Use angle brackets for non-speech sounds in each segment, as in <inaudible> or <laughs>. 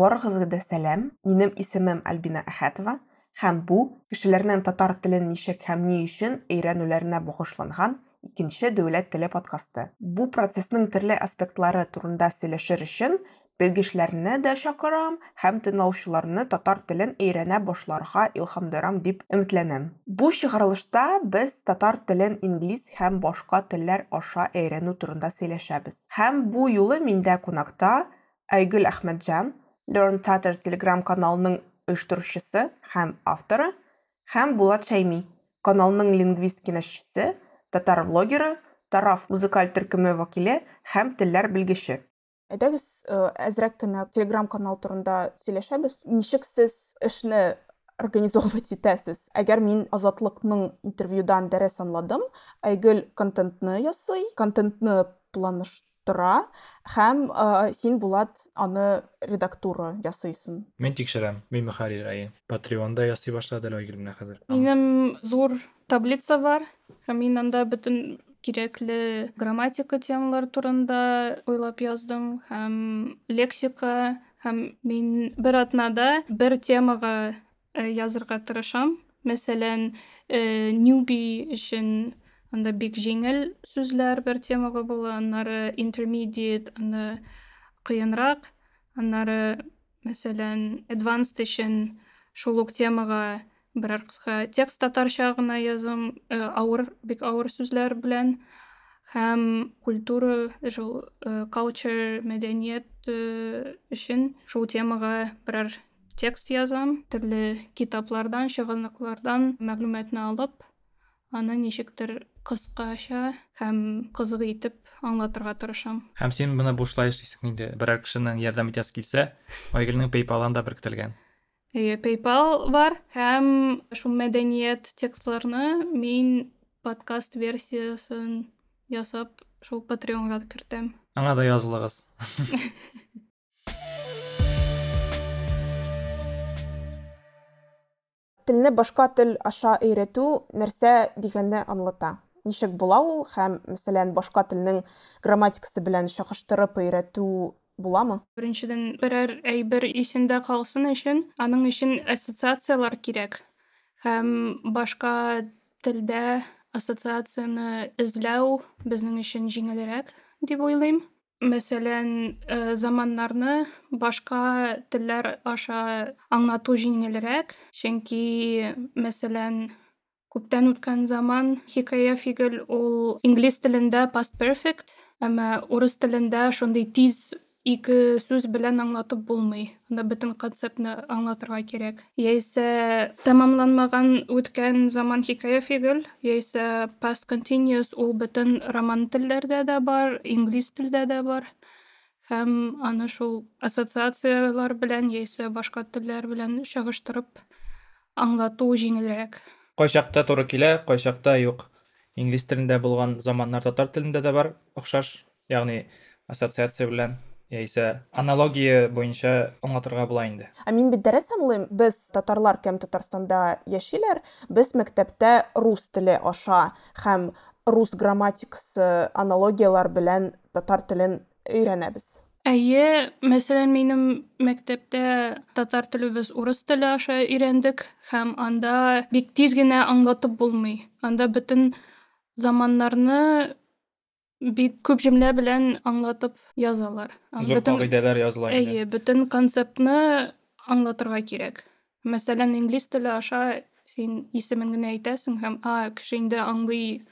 барыгызга да сәлам. Минем исемем Альбина Әхәтова һәм бу кешеләрнең татар телен ничек һәм ни өчен өйрәнүләренә багышланган икенче дәүләт теле подкасты. Бу процессның төрле аспектлары турында сөйләшер өчен белгечләрне дә чакырам һәм тыңлаучыларны татар телен өйрәнә башларга илһамдарам дип өметләнәм. Бу чыгарылышта без татар телен инглиз һәм башка телләр аша өйрәнү турында сөйләшәбез. Һәм бу юлы миндә кунакта Айгөл Әхмәтҗан, Learn Tatar Telegram каналының оештыручысы һәм авторы, һәм Булат Шәйми, каналның лингвист киңәшчесе, татар влогеры, Тараф музыкаль төркеме вәкиле һәм телләр белгече. Әйдәгез, әзрәк кенә Telegram канал турында сөйләшәбез. Ничек сез эшне организовывать итәсез? Әгәр мин Азатлыкның интервьюдан дәрес аңладым, Айгөл контентны ясый, контентны планыштыра һәм син Булат аны редактура ясыйсың. Мин тикшерәм. Мин мөхәррир әйе. Patreonда ясый башлады Айгөл менә хәзер. Минем зур таблица бар һәм мин анда бөтен кирәкле грамматика темалар турында уйлап яздым һәм лексика һәм мин бер атнада бер темага язырга тырышам. Мәсәлән, newbie өчен анда бик җиңел сүзләр бер темага була, аннары intermediate, аны кыенрак, аннары мәсәлән, advanced өчен шул ук темага берәр текст татарча гына язам, авыр, бик авыр сүзләр белән. Һәм культура, шул culture, мәдәният өчен шул темага берәр текст язам, төрле китаплардан, чыганаклардан мәгълүматны алып, аны ничектер кыскача һәм кызык итеп аңлатырга тырышам. Һәм син моны бушлай эшлисең инде. Берәр кешенең ярдәм итәсе килсә, Айгөлнең PayPal-ында беркетелгән. Әйе, PayPal бар һәм шул мәдәният текстларны мин подкаст версиясын ясап, шул Patreonга кертәм. Аңа да язылыгыз. <laughs> Телне башка тел аша өйрәтү нәрсә дигәнне аңлата? Ничек була ул һәм, мәсәлән, башка телнең грамматикасы белән чагыштырып өйрәтү буламы? Беренчедән, берәр әйбер исендә калсын өчен, аның өчен ассоциациялар кирәк. Һәм башка телдә ассоциацияны эзләү безнең өчен җиңелрәк дип уйлыйм. Мәсәлән, заманнарны башка телләр аша аңлату җиңелрәк, чөнки, мәсәлән, Күптән үткән заман хикая фигел ул инглиз телендә past perfect, әмма урыс телендә шундый тиз ике сүз белән аңлатып булмый. Анда бөтен концептны аңлатырга кирәк. Яисә тәмамланмаган үткән заман хикая фигел яисә past continuous ул бөтен роман телләрдә дә бар, инглиз телдә дә бар һәм аны шул ассоциациялар белән яисә башка телләр белән чагыштырып аңлату җиңелрәк. Кайчакта туры килә, кайчакта юк. Инглиз телендә булган заманнар татар телендә дә бар, охшаш, ягъни ассоциация белән яисә аналогия буенча аңлатырга була инде. Ә мин бит дәрес аңлыйм. Без татарлар кем Татарстанда яшиләр, без мәктәптә рус теле аша һәм рус грамматикасы аналогиялар белән татар телен өйрәнәбез. Әйе, мәсәлән, минем мәктәптә татар теле без урыс теле аша өйрәндек һәм анда бик тиз генә аңлатып булмый. Анда бөтен заманнарны бик күп җөмлә белән аңлатып язалар. Зур кагыйдәләр языла инде. Әйе, бөтен концептны аңлатырга кирәк. Мәсәлән, инглиз теле аша син исемен генә әйтәсең һәм а кеше инде аңлый.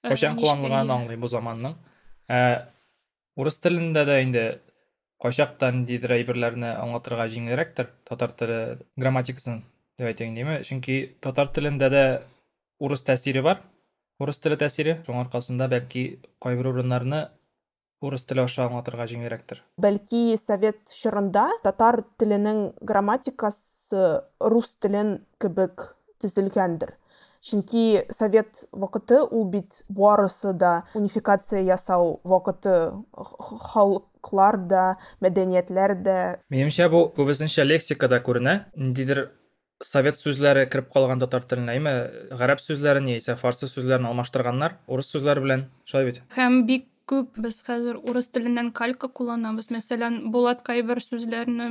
Кайчан кулланылганын аңлый бу заманның. Ә урыс телендә дә инде кайчактан ниндидер әйберләрне аңлатырга җиңелрәктер татар теле грамматикасын дип әйтәйин диме? Татар телендә дә урыс тәэсире бар. урыс теле тәэсире. Шуның аркасында бәлки кайбер урыннарны урыс теле аша аңлатырга җиңелрәктер. Бәлки совет чорында татар теленең грамматикасы рус телен кебек төзелгәндер. Чөнки совет вакыты ул бит барысы да унификация ясау вакыты халыклар да, мәдәниятләр дә. Минемчә бу күбесенчә лексикада күренә. Ниндидер совет сүзләре кереп калган татар теленә, әйме, гарәп сүзләрен яисә фарсы сүзләрен алмаштырганнар урыс сүзләре белән. Шулай бит? Һәм бик күп без хәзер урыс теленнән калька кулланабыз мәсәлән булат кайбер сүзләрне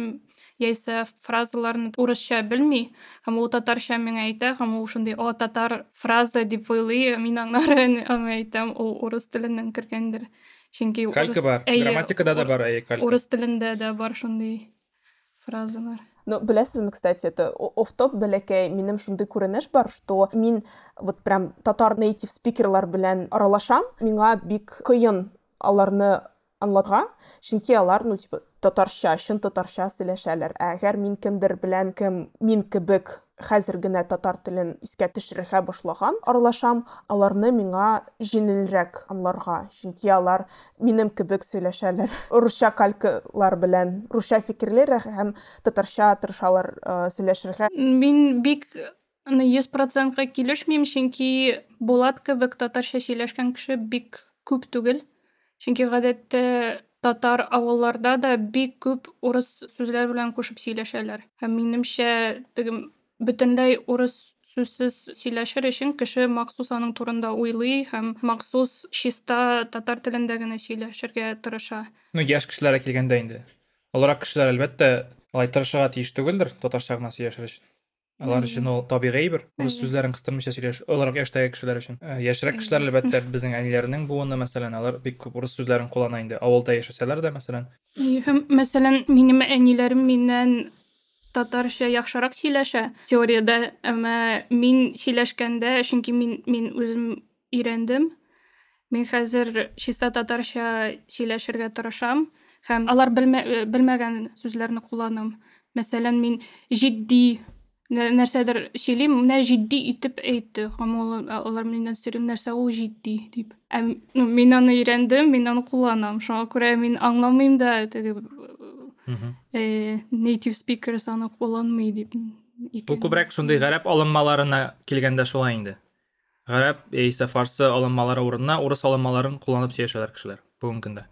яисә фразаларны урысча белми һәм ул татарча миңа әйтә һәм ул шундый о татар фраза дип уйлый мин аңар <laughs> аңа әйтәм ул урыс теленнән кергәндер. Чөнки калька бар грамматикада да бар калька. урыс телендә дә бар шундый фразалар. Ну, беләсезме, кстати, это оф-топ бәләкәй, минем шундый күренеш бар, что мин вот прям татар нейтив спикерлар белән аралашам, миңа бик кыен аларны аңлатырга, чөнки алар, ну, типа, татарча, чын татарча сөйләшәләр. Әгәр мин кемдер белән кем мин кебек хәзер генә татар телен искә төшерергә башлаган аралашам, аларны миңа җиңелрәк аңларга, чөнки алар минем кебек сөйләшәләр. <laughs> Русча калькалар белән, русча фикерләр һәм татарча тырышалар сөйләшергә. Мин бик йөз процентка килешмим, чөнки Булат кебек татарча сөйләшкән кеше бик күп түгел. Чөнки гадәттә татар авылларда да бик күп урыс сүзләр белән кушып сөйләшәләр. Һәм минемчә, теге бөтенләй урыс сүзсез сөйләшер өчен кеше махсус аның турында уйлый һәм махсус чиста татар телендә генә сөйләшергә тырыша. Ну, яшь кешеләргә килгәндә инде. Олырак кешеләр әлбәттә алай тырышырга тиеш түгелдер татарча гына сөйләшер өчен. Алар өчен ул табигый бер. Үз сүзләрен кыстырмыйча сөйләш, оларак яшьтәге кешеләр өчен. Яшьрәк кешеләр әлбәттә <laughs> безнең әниләрнең буыны, мәсәлән, алар бик күп урыс сүзләрен куллана инде. Авылда яшәсәләр дә, мәсәлән. Һәм, мәсәлән, минем әниләрем миннән татарча яхшырак сөйләшә теориядә, әмма мин сөйләшкәндә, чөнки мин мин үзем өйрәндем. Мин хәзер чиста татарча сөйләшергә тырышам һәм алар белмәгән сүзләрне кулланам. Мәсәлән, мин җитди нәрсәдер сөйлим, менә җитди итеп әйтте. Һәм алар миннән сорый, нәрсә ул җитди дип. Ә мин аны өйрәндем, мин аны кулланам. Шуңа күрә мин аңламыйм да теге Э, native speakers аны ҡулланмай дип. бу күберәк шундай ғәрәп алынмаларына килгәндә шулай инде. Ғәрәп яисә фарсы алынмалары урынына урыс алынмаларын ҡулланып сөйләшәләр кешеләр бүгенге көндә.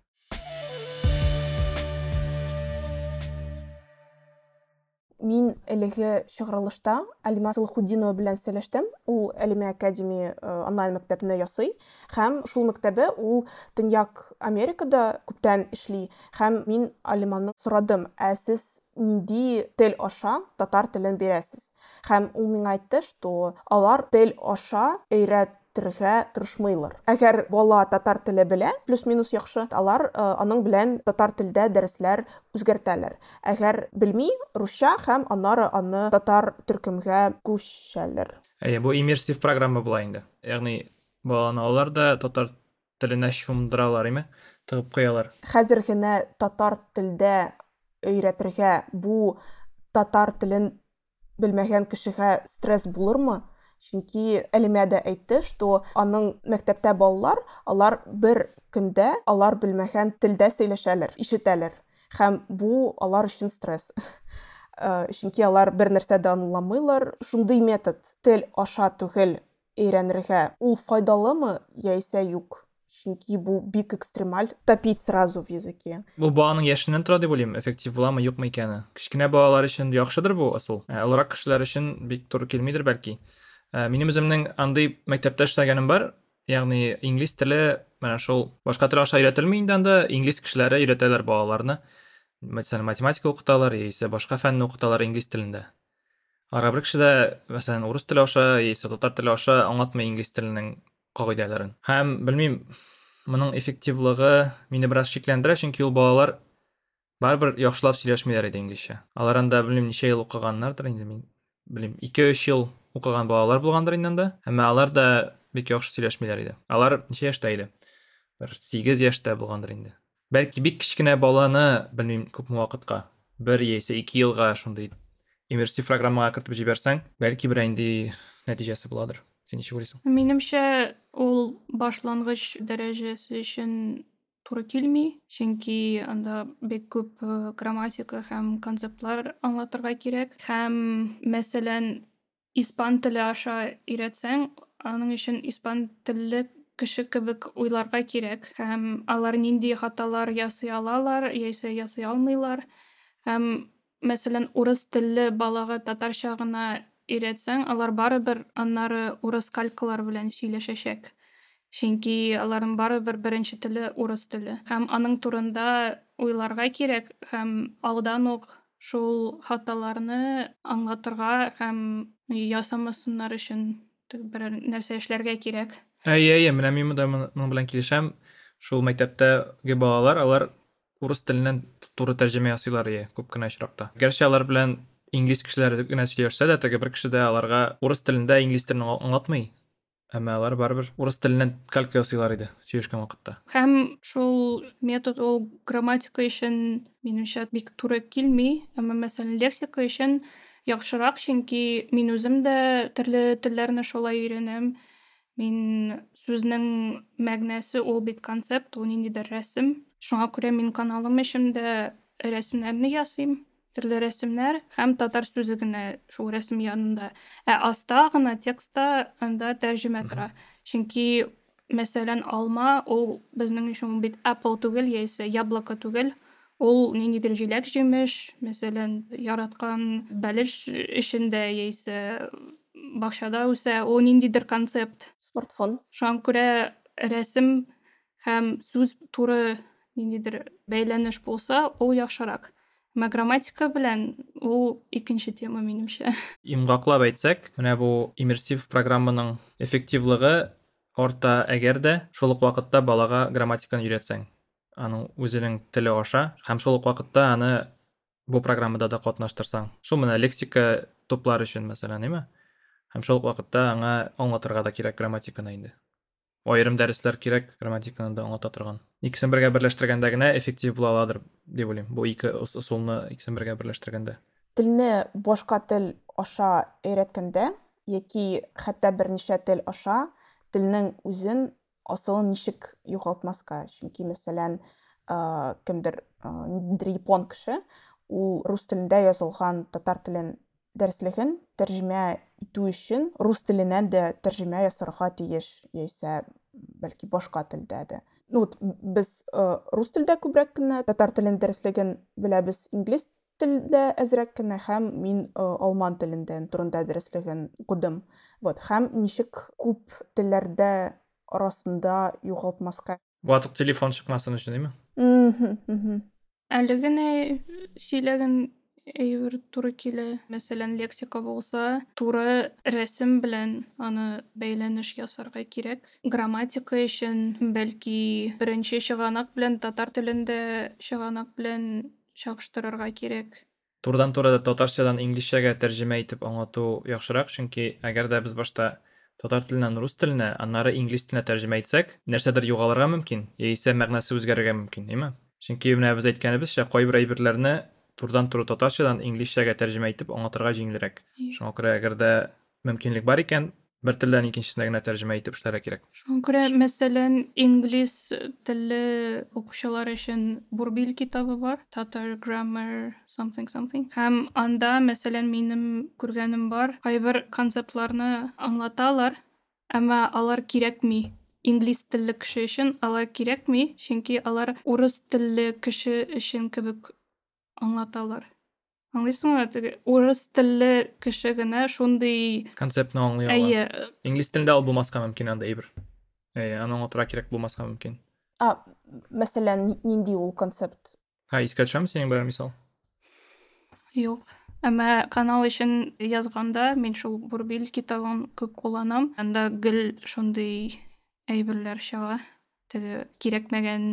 Мин әлеге чыгарылышта Алима Салахуддинова белән сөйләштем. Ул Алима Академи онлайн мәктәбенә ясый һәм шул мәктәбе ул Төньяк Америкада күптән эшли һәм мин Алиманы сорадым: "Ә сез нинди тел аша татар телен бирәсез?" Һәм ул миңа әйтте, что алар тел аша өйрәт итәргә тырышмыйлар. Әгәр бала татар теле белә, плюс-минус яхшы, алар аның белән татар телдә дәресләр үзгәртәләр. Әгәр белми, русча һәм аннары аны татар төркемгә күчәләр. Әйе, бу иммерсив программа була инде. Ягъни баланы алар да татар теленә чумдыралар, име? Тыгып куялар. Хәзер генә татар телдә өйрәтергә бу татар телен белмәгән кешегә стресс булырмы? Чөнки әлимәдә әйтте, что аның мәктәптә балалар, алар бер көндә алар белмәгән телдә сөйләшәләр, ишетәләр. Һәм бу алар өчен стресс. <laughs> Э, чөнки алар бер нәрсә дә аңламыйлар. Шундый метод тел аша түгел өйрәнергә. Ул файдалымы яисә юк? Чөнки бу бик экстремаль. Топить сразу в языке. Бу баланың яшеннән тора дип уйлыйм. Эффектив буламы, юкмы икәне. Кичкенә балалар өчен яхшыдыр бу асыл. Ә олырак кешеләр өчен бик туры килмидер бәлки. Э, минем үземнең андый мәктәптә эшләгәнем бар. Ягъни инглиз теле менә шул башка тел аша өйрәтелми инде анда инглиз кешеләре өйрәтәләр балаларны. Мәсәлән математика укыталар яисә башка фәнне укыталар инглиз телендә. Ара бер кеше дә мәсәлән урыс теле аша яисә татар теле аша аңлатмый инглиз теленең кагыйдәләрен. Һәм белмим моның эффективлыгы мине бераз шикләндерә чөнки ул балалар барыбер яхшылап сөйләшмиләр иде инглизчә. Алар анда белмим ничә ел укыганнардыр инде мин белмим ике өч ел укыган балалар булгандыр инде анда. Алар да бик яхшы сөйләшмиләр иде. Алар ничә яшьтә иде? Бер 8 яшьтә булгандыр инде. Бәлки бик кичкенә баланы, белмим, күпме вакытка, бер яисә 2 елга шундый иммерсив программага кертеп җибәрсәң, бәлки бер инде нәтиҗәсе буладыр. Син ничек уйлыйсың? Минемчә, ул башлангыч дәрәҗәсе өчен туры килми, чөнки анда бик күп грамматика һәм концептлар аңлатырга кирәк. Һәм, мәсәлән, испан теле аша өйрәтсәң, аның өчен испан телле кеше кебек уйларга кирәк. Һәм алар нинди хаталар ясый алалар яисә ясый алмыйлар. Һәм мәсәлән урыс телле балага татарча гына өйрәтсәң алар барыбер аннары урыс калькалар белән сөйләшәчәк. Чөнки аларның барыбер беренче теле урыс теле. Һәм аның турында уйларга кирәк. Һәм алдан ук шул хаталарны аңлатырга һәм ясамасыннар өчен берәр нәрсә эшләргә кирәк. Әйе әйе менә мин да моның белән килешәм. Шул мәктәптәге балалар алар урыс теленнән туры тәрҗемә ясыйлар ие күп кенә очракта. Гәрчә алар белән инглиз кешеләре генә сөйләшсә дә теге бер кеше дә аларга урыс телендә инглиз телен аңлатмый. Әмма алар барыбер урыс теленнән калька ясыйлар иде сөйләшкән вакытта. Һәм шул метод ул грамматика өчен минемчә бик туры килми. Әмма мәсәлән лексика өчен яхшырак чөнки мин үзем дә төрле телләрне шулай өйрәнәм. Мин сүзнең мәгънәсе ул бит концепт ул ниндидер рәсем. Шуңа күрә мин каналым эчендә рәсемнәрне ясыйм төрле рәсемнәр һәм татар сүзе генә шул рәсем янында. Ә аста гына текстта анда тәрҗемә тора. Чөнки мәсәлән алма ул безнең өчен бит apple түгел яисә яблоко түгел. Ул ниндидер җиләк җимеш мәсәлән яраткан бәлеш эчендә яисә бакчада үсә ул ниндидер концепт. Смартфон. Шуңа күрә рәсем һәм сүз туры ниндидер бәйләнеш булса ул яхшырак. Әмма грамматика белән ул икенче тема минемчә. <laughs> Йомгаклап әйтсәк менә бу иммерсив программаның эффективлыгы арта әгәр дә шул ук вакытта балага грамматиканы өйрәтсәң. Теле аша һәм шул ук вакытта аны бу программада да катнаштырсаң. Шул менә лексика туплар өчен мәсәлән эме ук вакытта аңа аңлатырга да кирәк грамматиканы инде. Айрым дәресләр кирәк грамматиканы да аңлата торган. Икесен бергә берләштергәндә генә эффектив була аладыр дип уйлыйм. Бу ике ысулны икесен бергә берләштергәндә. Телне башка тел аша өйрәткәндә яки хәтта берничә тел аша телнең үзен асылын ничек югалтмаска чөнки мәсәлән кемдер ниндидер япон кеше ул рус телендә язылган татар телен дәреслеген тәрҗемә итү өчен рус теленнән дә тәрҗемә ясарга тиеш яисә бәлки башка телдә дә. Ну вот без рус телдә күбрәк кенә татар телен дәреслеген беләбез инглиз телдә әзрәк кенә һәм мин алман телендә турында дәреслеген укыдым вот һәм ничек күп телләрдә арасында югалтмаска. Ватык телефон чыкмасын өчен эме әле генә сөйләгән әйбер туры килә. Мәсәлән лексика булса туры рәсем белән аны бәйләнеш ясарга кирәк. Грамматика өчен бәлки беренче чыганак белән татар телендә чыганак белән чагыштырырга кирәк. Турыдан туры татарчадан инглизчәгә тәрҗемә итеп аңлату яхшырак чөнки әгәр дә без башта татар теленнән рус теленә аннары инглиз теленә тәрҗемә итсәк нәрсәдер югалырга мөмкин яисә мәгънәсе үзгәрергә мөмкин эме чөнки менә без әйткәнебезчә кайбер әйберләрне турыдан туры татарчадан инглизчәгә тәрҗемә итеп аңлатырга җиңелрәк. Шуңа күрә әгәр дә мөмкинлек бар икән бер телдән икенчесенә генә тәрҗемә итеп эшләргә кирәк шуңа күрә мәсәлән инглиз телле укучылар өчен бурбил китабы бар татар grammar something something. Һәм анда мәсәлән минем күргәнем бар кайбер концептларны аңлаталар әмма алар кирәкми инглиз телле кеше өчен алар кирәкми чөнки алар урыс телле кеше өчен кебек аңлаталар аңлыйсыңбы теге урыс телле кеше генә шундый. Концептны аңлый ала әйе инглиз телендә ул булмаска мөмкин анда әйбер. Әйе аны аңлатырга кирәк булмаска мөмкин. А мәсәлән нинди ул концепт? Ха искә төшәме синең берәр мисал? Юк. Әмма канал өчен язганда мин шул бурбил китабын күп кулланам анда гел шундый әйберләр чыга. Теге кирәкмәгән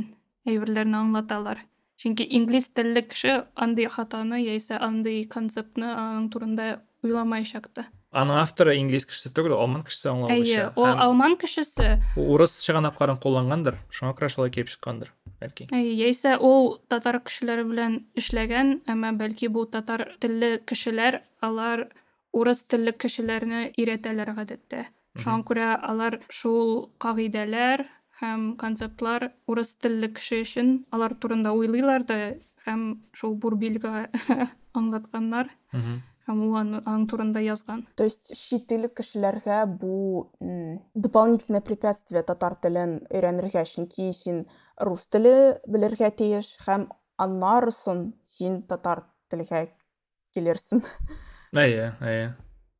әйберләрне аңлаталар. Чөнки инглиз телле кеше андый хатаны яисә андый концептны аның турында уйламаячак та аның авторы инглиз кешесе түгел алман кешесе әйе ул алман кешесе урыс чыганакларын куллангандыр шуңа күрә шулай килеп чыккандыр бәлки әйе яисә ул татар кешеләре белән эшләгән әмма бәлки бу татар телле кешеләр алар урыс телле кешеләрне өйрәтәләр гадәттә шуңа күрә алар шул кагыйдәләр һәм концептлар урыс телле кеше өчен алар турында уйлыйлар да һәм шул бурбилга <laughs> аңлатканнар. Һәм ул аның турында язган. То есть чит ил кешеләргә бу дополнительное препятствие татар телен өйрәнергә чөнки син рус теле белергә тиеш һәм аннарысын син татар телгә килерсең. Әйе әйе.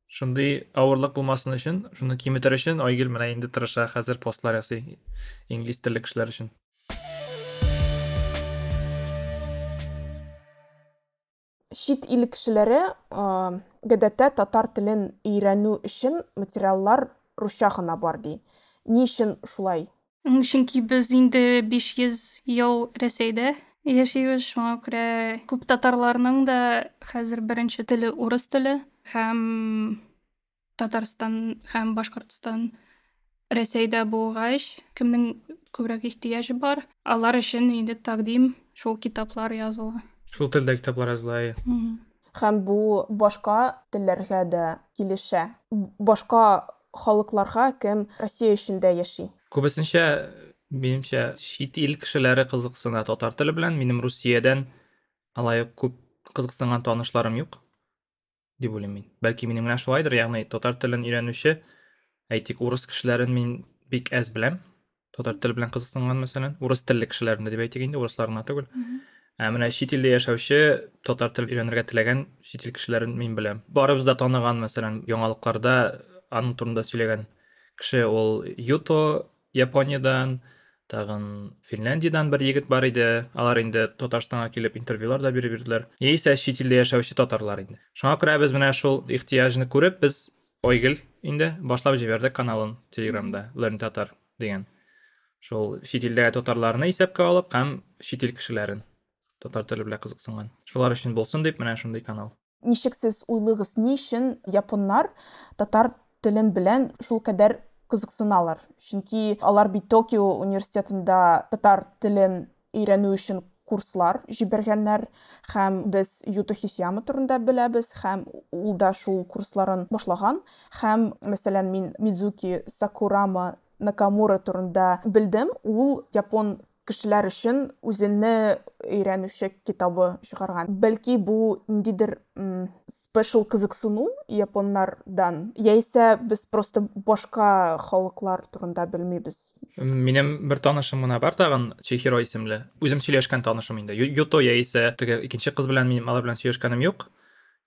Шундый авырлык булмасын өчен шуны киметер өчен айгөл менә инде тырыша хәзер постлар ясый инглиз телле кешеләр өчен Шит ил кешеләре гадәттә татар телен өйрәнү өчен материаллар русча гына бар ди. Ни өчен шулай? Чөнки без инде 500 ел Рәсәйдә яшибез, шуңа күрә күп татарларның да хәзер беренче теле урыс теле һәм Татарстан һәм Башкортстан Рәсәйдә булгач, кемнең күбрәк ихтыяҗы бар, алар өчен инде тәкъдим шул китаплар языла. шул телдә китаплар языла Һәм бу башка телләргә дә килешә. Башка халыкларга кем Россия эчендә яши. күбесенчә минемчә чит ил кешеләре кызыксына. Татар теле белән минем русиядән алай ук күп кызыксынган танышларым юк дип уйлыйм мин. Бәлки минем белән шулайдыр. Ягъни татар телен өйрәнүче әйтик урыс кешеләрен мин бик әз беләм. Татар теле белән кызыксынган мәсәлән урыс телле кешеләрне дип әйтик инде урыслар гына түгел ә менә чит илдә яшәүче татар телен өйрәнергә теләгән чит ил кешеләрен мин беләм. Барыбыз да таныган мәсәлән яңалыкларда аның турында сөйләгән кеше ул юто япониядән тагын финляндиядән бер егет бар иде алар инде татарстанга килеп интервьюлар да биреп йөрделәр яисә чит илдә яшәүче татарлар инде шуңа күрә без менә шул ихтыяҗны күреп без айгөл инде башлап җибәрдек каналын телеграмда. Learn татар дигән шул чит илдәге татарларны исәпкә алып һәм чит ил кешеләрен татар теле белән кызыксынган шулар өчен булсын дип менә шундый канал. Ничек сез уйлыгыз, ни өчен японнар татар телен белән шул кадәр кызыксыналар? Чөнки алар бит Токио университетында татар телен өйрәнү өчен курслар җибәргәннәр һәм без Хисяма турында беләбез һәм ул да шул курсларын башлаган һәм мәсәлән мин Мидзуки Сакурама Накамура турында белдем. Ул япон кешеләр өчен үзенне өйрәнүче китабы чыгарган. Бәлки бу ниндидер спешл кызыксыну японнардан, яисә без просто башка халыклар турында белмибез. Минем бер танышым гына бар тагын Чехиро исемле. Үзем сөйләшкән танышым инде. Юто яисә теге икенче кыз белән минем алар белән сөйләшкәнем юк.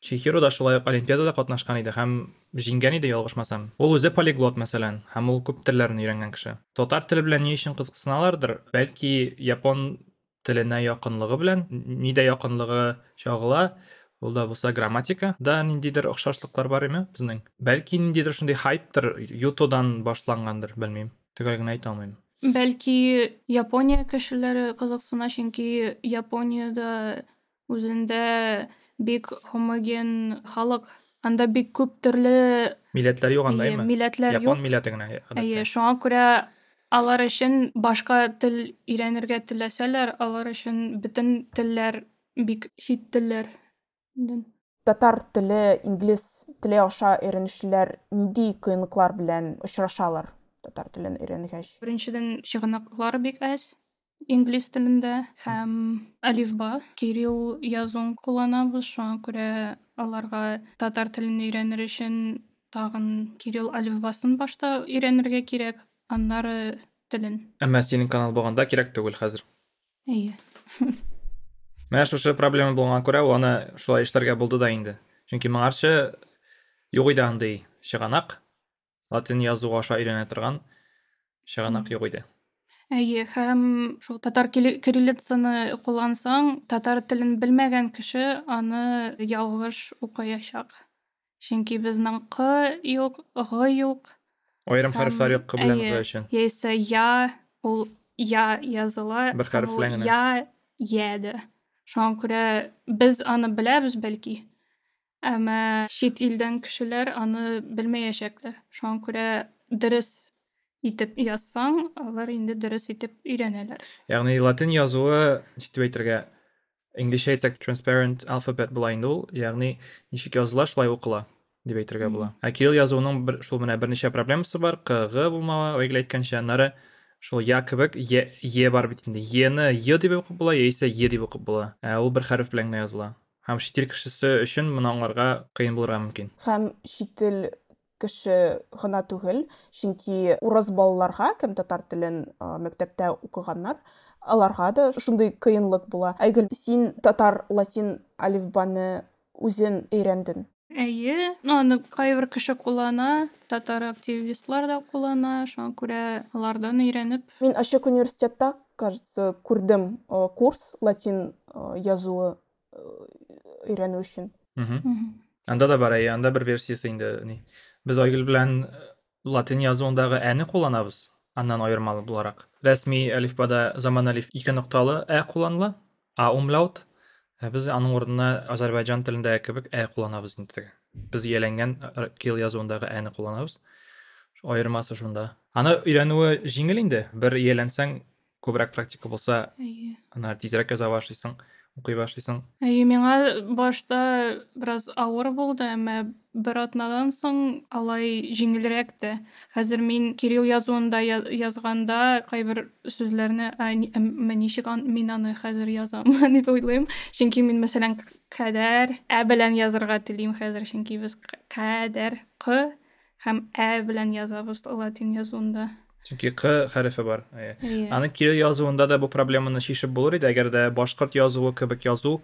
Чехиро да шулай ук олимпиадада катнашкан иде һәм җиңгән иде ялгышмасам. Ул үзе полиглот мәсәлән һәм ул күп телләрне өйрәнгән кеше. Татар теле белән ни өчен кызыксыналардыр? Бәлки япон теленә якынлыгы белән, нидә якынлыгы чагыла, ул да булса грамматика да ниндидер охшашлыклар бар име безнең. Бәлки ниндидер шундый хайптыр, Ютодан башлангандыр, белмим. Төгәл генә әйтә алмыйм. Бәлки Япония кешеләре кызыксына, чөнки Япониядә үзендә бик хоmoген халык. Анда бик күп төрле Милләтләр юк анда милләтләр Япон милләте генә. Әйе, шуңа күрә алар өчен башка тел өйрәнергә теләсәләр, алар өчен бөтен телләр бик чит телләр. Татар теле, инглиз теле аша өйрәнүчеләр нинди кыенлыклар белән очрашалар татар телен өйрәнгәч? Беренчедән чыганаклары бик әз инглиз телендә һәм алифба, кирилл язуын кулланабыз, шуңа күрә аларга татар телен өйрәнер өчен тагын кирилл алифбасын башта өйрәнергә кирәк, аннары телен. Әмма синең канал булганда кирәк түгел хәзер. Әйе. <laughs> Менә шушы проблема булган күрә аны шулай эшләргә булды да инде. Чөнки моңарчы юк иде андый чыганак. Латин язу аша өйрәнә торган чыганак юк иде. Әйе, һәм шул татар кириллицаны куллансаң, татар телен белмәгән кеше аны ялгыш укыячак. Чөнки безнең q юк, г юк, хәрефләр юк белән әйе. укый өчен. яисә я, ул я языла, Бер я ядә. Шуңа күрә без аны беләбез бәлки. Әмма чит илдән кешеләр аны белмәячәкләр. Шуңа күрә дөрес итеп язсаң, алар инде дөрес итеп өйрәнәләр. Ягъни латин язуы ничек әйтергә инглишчә әйтсәк transparent alphabet була инде ул. Ягъни ничек языла шулай укыла дип әйтергә була. Ә кирилл язуының бер шул менә берничә проблемасы бар. Г булмавы, Айгөл әйткәнчә, аннары шул я кебек е, бар бит. Е-не е дип укып була, яисә е дип укып була. Ә ул бер хәреф белән генә языла. Һәм ил кешесе өчен моны аңларга кыен булырга мөмкин. Һәм чит тел кеше гына түгел, чөнки урыс балаларга, кем татар телен мәктәптә укыганнар, аларга да шундый кыенлык була. Әйгөл, син татар латин алифбаны үзен өйрәндең. Әйе, аны кайбер кеше куллана, татар активистлар да куллана, шуңа күрә алардан өйрәнеп Мин ачык университетта, кажется, күрдем курс латин язуы өйрәнү өчен. Мгм. анда да бар әйе анда бер версиясы инде ни без айгөл белән латин язуындагы әне кулланабыз аннан аермалы буларак рәсми әлифбада заман әлиф ике нокталы ә кулланыла а умлаут ә без аның урынына азәрбайҗан телендәге кебек ә кулланабыз инде теге без ияләнгән кирилл язуындагы әне кулланабыз аермасы шунда. Аны өйрәнүе җиңел инде. Бер ияләнсәң күбрәк практика булса Әйе. аны тизрәк яза башлыйсың укый башлыйсың Әйе, миңа башта бераз авыр булды, әмма бер атнадан соң алай җиңелрәк тә. Хәзер мин кирилл язуында сүзләрне ә, ни- әмма ничек мин аны хәзер язам <laughs> дип уйлыйм. Чөнки мин мәсәлән кадәр ә белән язарга телим хәзер, чөнки без к- кадәр к һәм ә белән язабыз латин язуында. Чөнки к хәрефе бар аны кирилл язуында да бу проблеманы шишеп булыр иде әгәр дә башкорт язуы кебек язу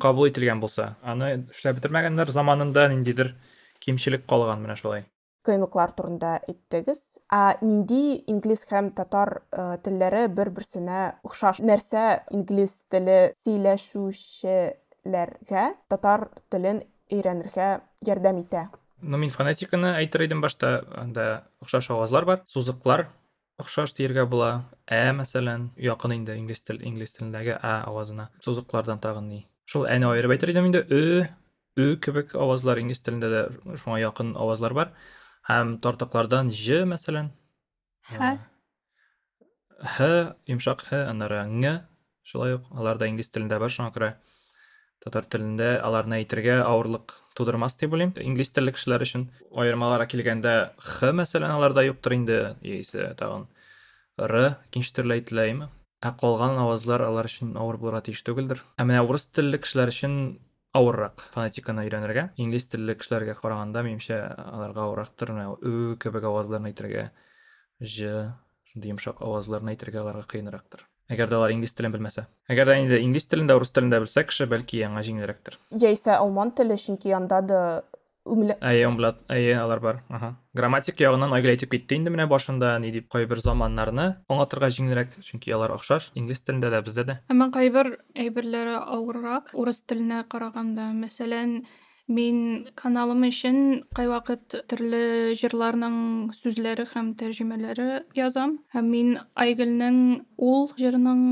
кабул ителгән булса аны эшләп бетермәгәннәр заманында ниндидер кимчелек калган менә шулай Кыенлыклар турында әйттегез. А нинди инглиз һәм татар э, телләре бер-берсенә охшаш? Нәрсә инглиз теле сөйләшүчеләргә татар телен өйрәнергә ярдәм итә? Ну мин фонетиканы әйтер идем башта. Анда охшаш авазлар бар сузыклар. Охшаш дияргә була ә мәсәлән якын инде инглиз тел инглиз телендәге ә авазына сузыклардан тагын ни. Шул әне аерып әйтер идем инде. Ө ө кебек авазлар инглиз телендә дә шуңа якын авазлар бар. Һәм тартыклардан ж мәсәлән. Һә. һ йомшак һ аннары ң шулай ук алар да инглиз телендә бар шуңа күрә татар телендә аларны әйтергә авырлык тудырмас дип уйлыйм инглиз телле кешеләр өчен аермаларга килгәндә х мәсәлән аларда юктыр инде. Яисә тагын р икенче төрле әйтеләме ә калган авазлар алар өчен авыр булырга тиеш түгелдер. Ә менә урыс телле кешеләр өчен авыррак фонетиканы өйрәнергә. Инглиз телле кешеләргә караганда минемчә аларга авыррактыр. Менә ө кебек авазларны әйтергә ж шундый йомшак авазларны әйтергә аларга кыенрактыр әгәр дә алар инглиз телен белмәсә әгәр дә инде инглиз телен дә урыс телен дә белсә кеше бәлки аңа җиңелрәктер Яисә алман теле, чөнки анда да әйе умблат әйе алар бар аха грамматик ягыннан айгөл әйтеп китте инде менә башында ни дип кайбер заманнарны аңлатырга җиңелрәк чөнки алар охшаш инглиз телендә дә бездә дә Әмма кайбер әйберләре авыррак урыс теленә караганда. Мәсәлән, мин каналым өчен кайвакыт төрле җырларның сүзләре һәм тәрҗемәләре язам. Һәм мин Айгөлнең ул җырының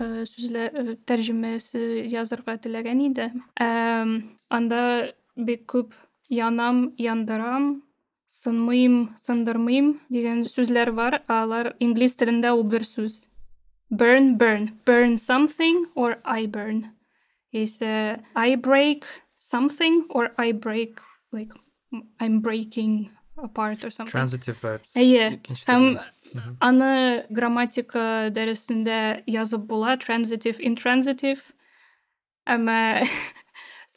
э, э, тәрҗемәсе язарга теләгән иде. Әм, анда бик күп янам, яндырам, сынмыйм, сындырмыйм дигән сүзләр бар. Алар инглиз телендә ул бер сүз. burn burn burn something or i burn uh, i break something or i break like i'm breaking apart or something transitive verbs Әйе, икенче һәм телдә. Мгм. аны грамматика дәресендә язып була transitive intransitive әмма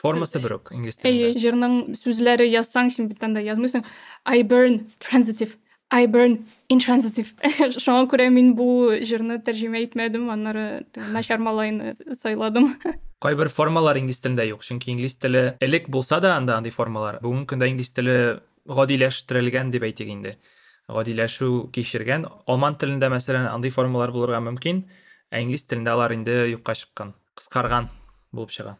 формасы бер үк инглиз Әйе, телендә җырның сүзләре язсаң, син бит анда язмыйсың. I burn transitive. I burn intransitive. <laughs> Шуңа күрә мин бу җырны тәрҗемә итмәдем, аннары теге начар малайны сайладым. <laughs> кайбер формалар инглиз телендә юк чөнки инглиз теле элек булса да анда андый формалар. Бүгенге көндә инглиз теле гадиләштерелгән дип әйтик инде. Гадиләшү кичергән. Алман телендә мәсәлән андый формалар булырга мөмкин ә инглиз телендә алар инде юкка чыккан. Кыскарган булып чыга.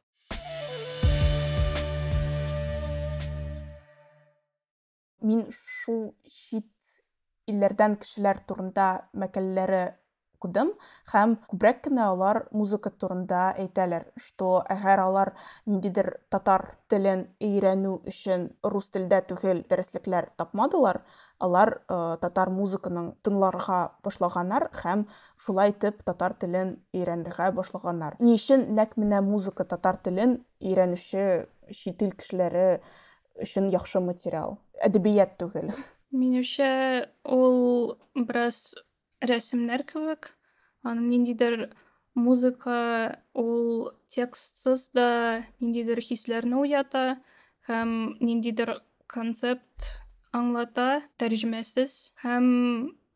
Мин шул чит илләрдән кешеләр турында мәкаләләре укыдым һәм күбрәк кенә алар музыка турында әйтәләр, что әгәр алар ниндидер татар телен өйрәнү өчен рус телдә түгел дәреслекләр тапмадылар, алар э, татар музыканың тыңларга башлаганнар һәм шулай итеп татар телен өйрәнергә башлаганнар. Ни өчен нәкъ менә музыка татар телен өйрәнүче чит ил кешеләре өчен яхшы материал, әдәбият түгел. Минемчә, ул бераз рәсемнәр кебек. Аны ниндидер музыка ул текстсыз да ниндидер хисләрне уята һәм ниндидер концепт аңлата тәрҗемәсез һәм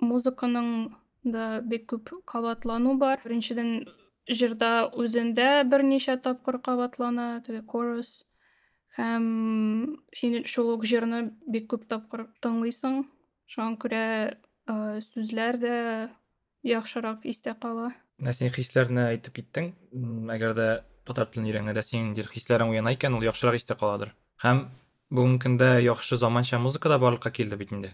музыканың да бик күп кабатлану бар. Беренчедән җырда үзендә берничә тапкыр кабатлана, chorus һәм син шул ук җырны бик күп тапкыр тыңлыйсың шуңа күрә ә, сүзләр дә яхшырак истә кала Менә син хисләрне әйтеп киттең. Әгәр дә татар телен өйрәнгәндә синең хисләрең уяна икән, ул яхшырак истә каладыр. Һәм бүгенге көндә яхшы заманча музыка да барлыкка килде бит инде.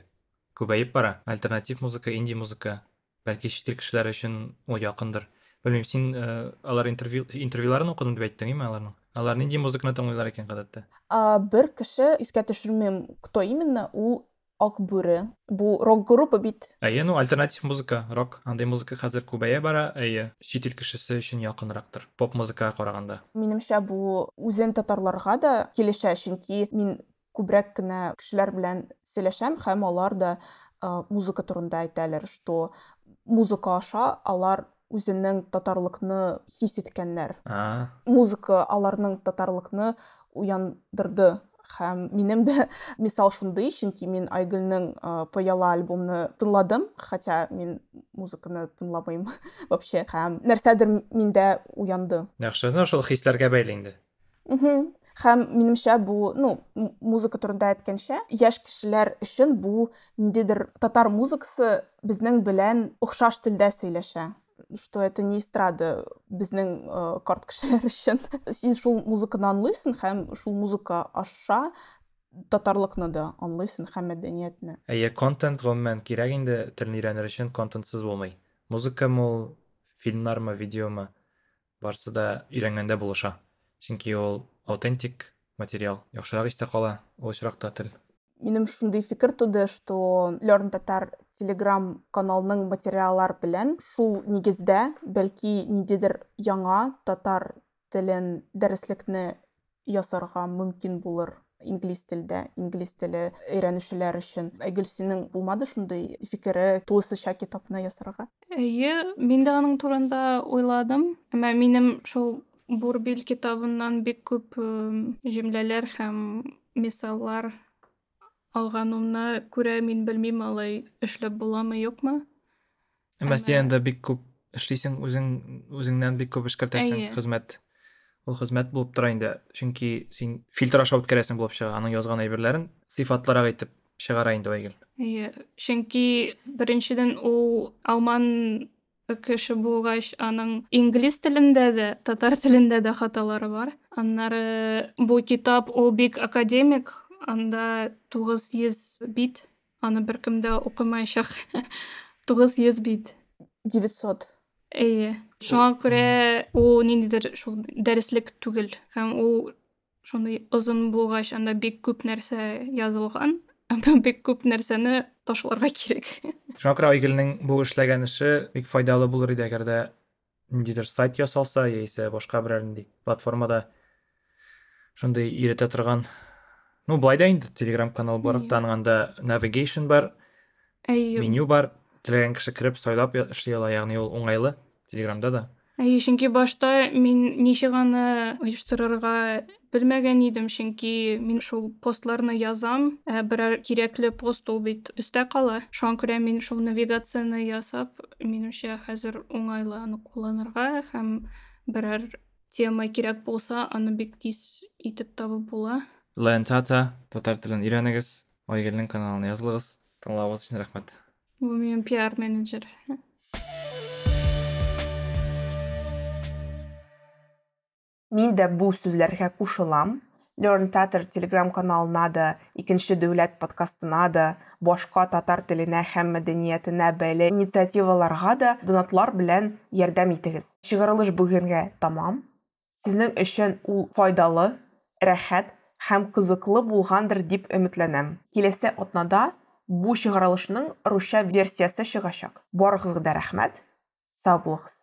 Күбәеп бара. Альтернатив музыка, инди музыка. Бәлки ил кешеләре өчен ул якындыр. Белмим, син э, алар интервью интервьюларын укыдың дип әйттең, име аларның? Алар нинди музыканы тыңлыйлар икән гадәттә? А, бер кеше искә төшермим кто именно ул ак бүре бу рок группа бит Әйе, ну альтернатив музыка, рок, андай музыка хәзер күбәя бара, әйе, чит ил кешесе өчен якынрактыр. Поп музыкага караганда. минемчә бу үзен татарларга да килешә чөнки мин күбрәк кенә кешеләр белән сөйләшәм һәм алар да музыка турында әйтәләр что музыка аша алар үзенең татарлыкны хис иткәннәр. Музыка аларның татарлыкны уяндырды. Һәм минем дә <laughs> мисал шундый чөнки мин айгөлнең пыяла альбомны тыңладым хотя мин музыканы тыңламыйм <laughs> вообще. Һәм нәрсәдер миндә уянды. Яхшы, шул хисләргә бәйле инде. Һәм минемчә бу, ну, музыка турында әйткәнчә, яшь кешеләр өчен бу ниндидер татар музыкасы безнең белән охшаш телдә сөйләшә. Что это не эстрада безнең э, карт кешеләр өчен. Син шул музыканы аңлыйсың һәм шул музыка аша татарлыкны да аңлыйсың һәм мәдәниятне. Әйе, контент гомумән кирәк инде телне өйрәнер өчен контентсыз булмый. Музыкамы ул, фильмнармы, видеомы, барысы да өйрәнгәндә булыша. Чөнки ул аутентик материал, яхшырак истә кала ул очракта тел. Минем шундый фикер туды, что Learn Tatar Telegram каналының материаллар белән шул нигездә бәлки ниндидер яңа татар телен дәреслекне ясарга мөмкин булыр инглиз телдә, инглиз теле өйрәнүчеләр өчен. Әгел синең булмады шундый фикере тулысынча китапны ясарга? Әйе, мин дә аның турында уйладым. Әмма минем шул Бурбил китабыннан бик күп эм, җөмләләр һәм мисаллар алганымны күрә мин белмим алай эшләп буламы, юкмы. Әмма- син дә бик күп эшлисең, үзең үзеңнән бик күп эшкәртәсең хезмәт. Ул хезмәт булып тора инде. Чөнки син фильтр аша үткәрәсең булып чыга. Аның язган әйберләрен сыйфатлырак итеп чыгара инде Айгөл. Әйе, чөнки беренчедән ул алман кеше булгач, аның инглиз телендә дә, татар телендә дә хаталары бар. Аннары бу китап ул бик академик, анда 900 бит, аны беркем дә укымаячак. 900 <laughs> бит. 900. Әйе. Шуңа күрә ул ниндидер шул дәреслек түгел. Һәм ул шундый озын булгач, анда бик күп нәрсә язылган. Бик күп нәрсәне ташларга кирәк. <laughs> Шуңа күрә Айгөлнең бу эшләгән эше бик файдалы булыр иде әгәр дә ниндидер сайт ясалса яисә башка берәр нинди платформада шундый өйрәтә торган. Ну, былай да инде Telegram канал бар, таның анда navigation бар, меню бар. Теләгән кеше кереп сайлап я- эшли ала, ягъни ул уңайлы Telegramда да. Әйе, чөнки башта мин ничек аны оештырырга белмәгән идем, чөнки мин шул постларны язам, ә берәр кирәкле пост ул бит өстә кала. Шуңа күрә мин шул навигацияны ясап, минемчә хәзер уңайлы аны кулланырга һәм берәр тема кирәк булса, аны бик тиз итеп табып була. Лентата татар телен өйрәнегез, Айгөлнең каналына язылыгыз. Тыңлавыгыз өчен рәхмәт. Бу минем пиар менеджер. Мин дә бу сүзләргә кушылам. Learn Tatar Telegram каналына да, икенче дәүләт подкастына да, башка татар теленә һәм мәдәниятенә бәйле инициативаларга да донатлар белән ярдәм итегез. Чыгарылыш бүгенгә тамам. Сезнең өчен ул файдалы, рәхәт һәм кызыклы булгандыр дип өметләнәм. Киләсе атнада бу чыгарылышның русча версиясе чыгачак. Барыгызга да рәхмәт. Сау булыгыз.